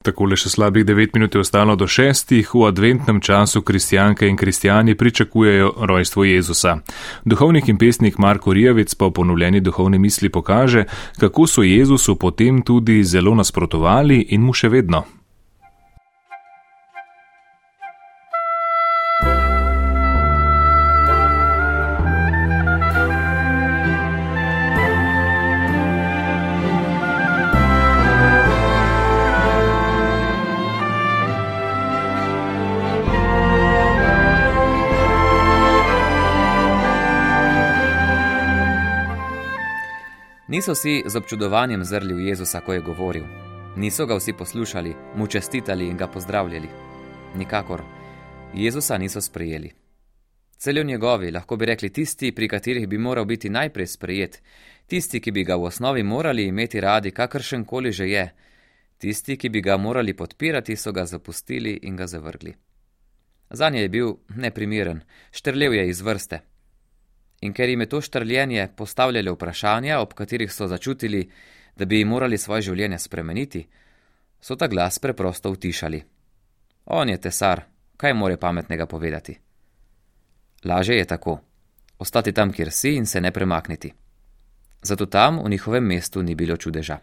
Takole še slabih devet minut je ostalo do šestih, v adventnem času kristijanke in kristijani pričakujejo rojstvo Jezusa. Duhovnik in pesnik Marko Rijavec pa v ponovljeni duhovni misli pokaže, kako so Jezusu potem tudi zelo nasprotovali in mu še vedno. Niso vsi z občudovanjem zrli v Jezusa, ko je govoril. Niso ga vsi poslušali, mu čestitali in ga pozdravljali. Nikakor. Jezusa niso sprejeli. Celo njegovi, lahko bi rekli tisti, pri katerih bi moral biti najprej sprejet, tisti, ki bi ga v osnovi morali imeti radi, kakršen koli že je, tisti, ki bi ga morali podpirati, so ga zapustili in ga zavrgli. Za nje je bil neprimeren, štrlev je iz vrste in ker jim je to štrljenje postavljalo vprašanja, ob katerih so začutili, da bi morali svoje življenje spremeniti, so ta glas preprosto utišali. On je tesar, kaj more pametnega povedati? Laže je tako: ostati tam, kjer si in se ne premakniti. Zato tam v njihovem mestu ni bilo čudeža.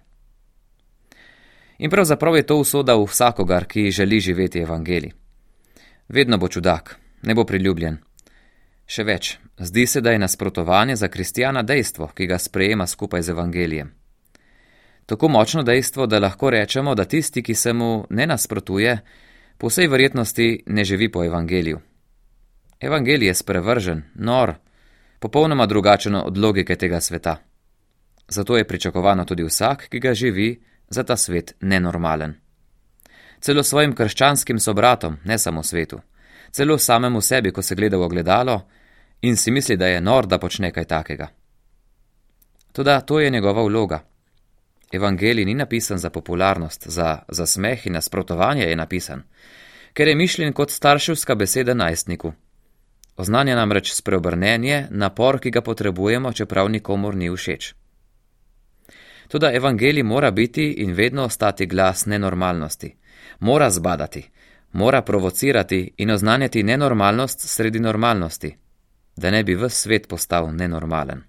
In pravzaprav je to usoda vsakogar, ki želi živeti evangeli. Vedno bo čudak, ne bo priljubljen, Še več, zdi se, da je nasprotovanje za kristijana dejstvo, ki ga sprejema skupaj z evangelijem. Tako močno dejstvo, da lahko rečemo, da tisti, ki se mu ne nasprotuje, po vsej verjetnosti ne živi po evangeliju. Evangelij je sprevržen, nor, popolnoma drugačen od logike tega sveta. Zato je pričakovano tudi vsak, ki ga živi, za ta svet nenormalen. Celo svojim krščanskim sobratom, ne samo svetu, celo samemu sebi, ko se gleda v ogledalo, in si misli, da je nor, da počne kaj takega. Toda to je njegova vloga. Evangelij ni napisan za popularnost, za, za smeh in nasprotovanje je napisan, ker je mišljen kot starševska beseda najstniku. Oznanja namreč spreobrnenje, napor, ki ga potrebujemo, čeprav nikomor ni všeč. Toda evangelij mora biti in vedno ostati glas nenormalnosti, mora zbadati, mora provocirati in oznanjati nenormalnost sredi normalnosti da ne bi v svet postal nenormalen.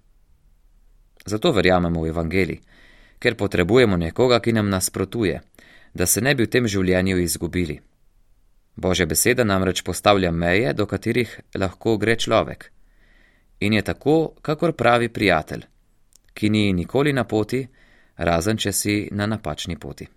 Zato verjamemo v evangeli, ker potrebujemo nekoga, ki nam nasprotuje, da se ne bi v tem življenju izgubili. Božja beseda namreč postavlja meje, do katerih lahko gre človek. In je tako, kakor pravi prijatelj, ki ni nikoli na poti, razen če si na napačni poti.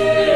see.